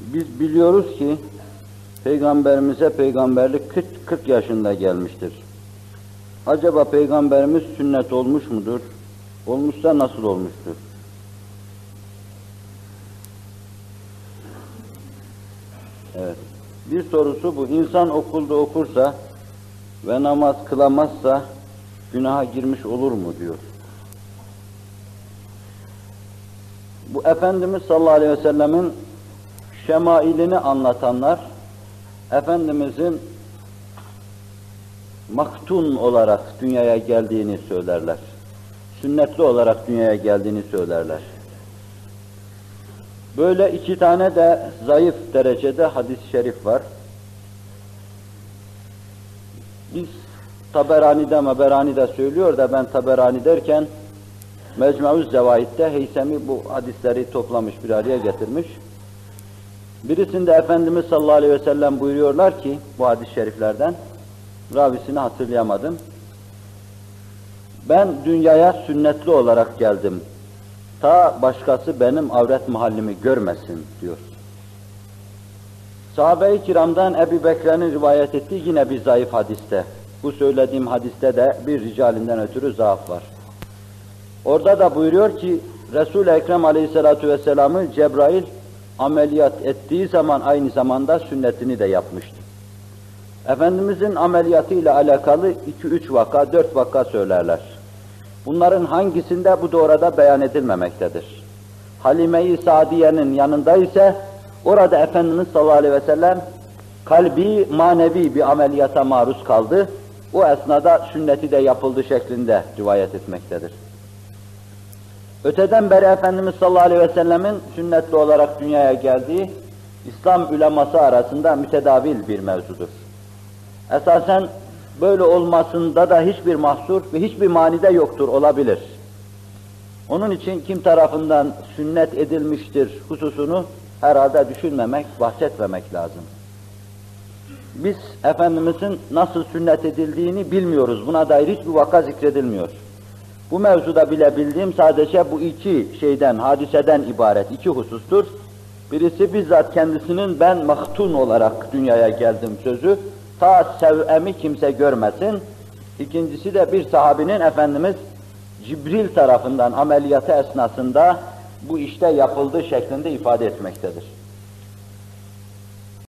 Biz biliyoruz ki Peygamberimize peygamberlik 40, 40 yaşında gelmiştir. Acaba peygamberimiz sünnet olmuş mudur? Olmuşsa nasıl olmuştur? Evet. Bir sorusu bu. İnsan okulda okursa ve namaz kılamazsa günaha girmiş olur mu diyor. Bu Efendimiz sallallahu aleyhi ve sellemin şemailini anlatanlar, Efendimizin maktun olarak dünyaya geldiğini söylerler. Sünnetli olarak dünyaya geldiğini söylerler. Böyle iki tane de zayıf derecede hadis-i şerif var. Biz Taberani'de, Maberani'de söylüyor da ben Taberani derken Mecmu'uz Zevahid'de Heysemi bu hadisleri toplamış, bir araya getirmiş. Birisinde Efendimiz sallallahu aleyhi ve sellem buyuruyorlar ki bu hadis-i şeriflerden, ravisini hatırlayamadım. Ben dünyaya sünnetli olarak geldim. Ta başkası benim avret mahallimi görmesin diyor. Sahabe-i kiramdan Ebu Bekir'in rivayet ettiği yine bir zayıf hadiste. Bu söylediğim hadiste de bir ricalinden ötürü zaaf var. Orada da buyuruyor ki Resul-i Ekrem aleyhissalatu vesselam'ı Cebrail ameliyat ettiği zaman aynı zamanda sünnetini de yapmıştı. Efendimizin ameliyatı ile alakalı iki üç vaka, dört vaka söylerler. Bunların hangisinde bu da orada beyan edilmemektedir. Halime-i Sadiye'nin yanında ise orada Efendimiz sallallahu aleyhi ve sellem kalbi, manevi bir ameliyata maruz kaldı. O esnada sünneti de yapıldı şeklinde rivayet etmektedir. Öteden beri Efendimiz sallallahu aleyhi ve sellemin sünnetli olarak dünyaya geldiği İslam üleması arasında mütedavil bir mevzudur. Esasen böyle olmasında da hiçbir mahsur ve hiçbir manide yoktur, olabilir. Onun için kim tarafından sünnet edilmiştir hususunu herhalde düşünmemek, bahsetmemek lazım. Biz Efendimizin nasıl sünnet edildiğini bilmiyoruz. Buna dair hiçbir vaka zikredilmiyor. Bu mevzuda bile bildiğim sadece bu iki şeyden, hadiseden ibaret iki husustur. Birisi bizzat kendisinin ben mahtun olarak dünyaya geldim sözü, ta sev'emi kimse görmesin. İkincisi de bir sahabinin Efendimiz Cibril tarafından ameliyatı esnasında bu işte yapıldığı şeklinde ifade etmektedir.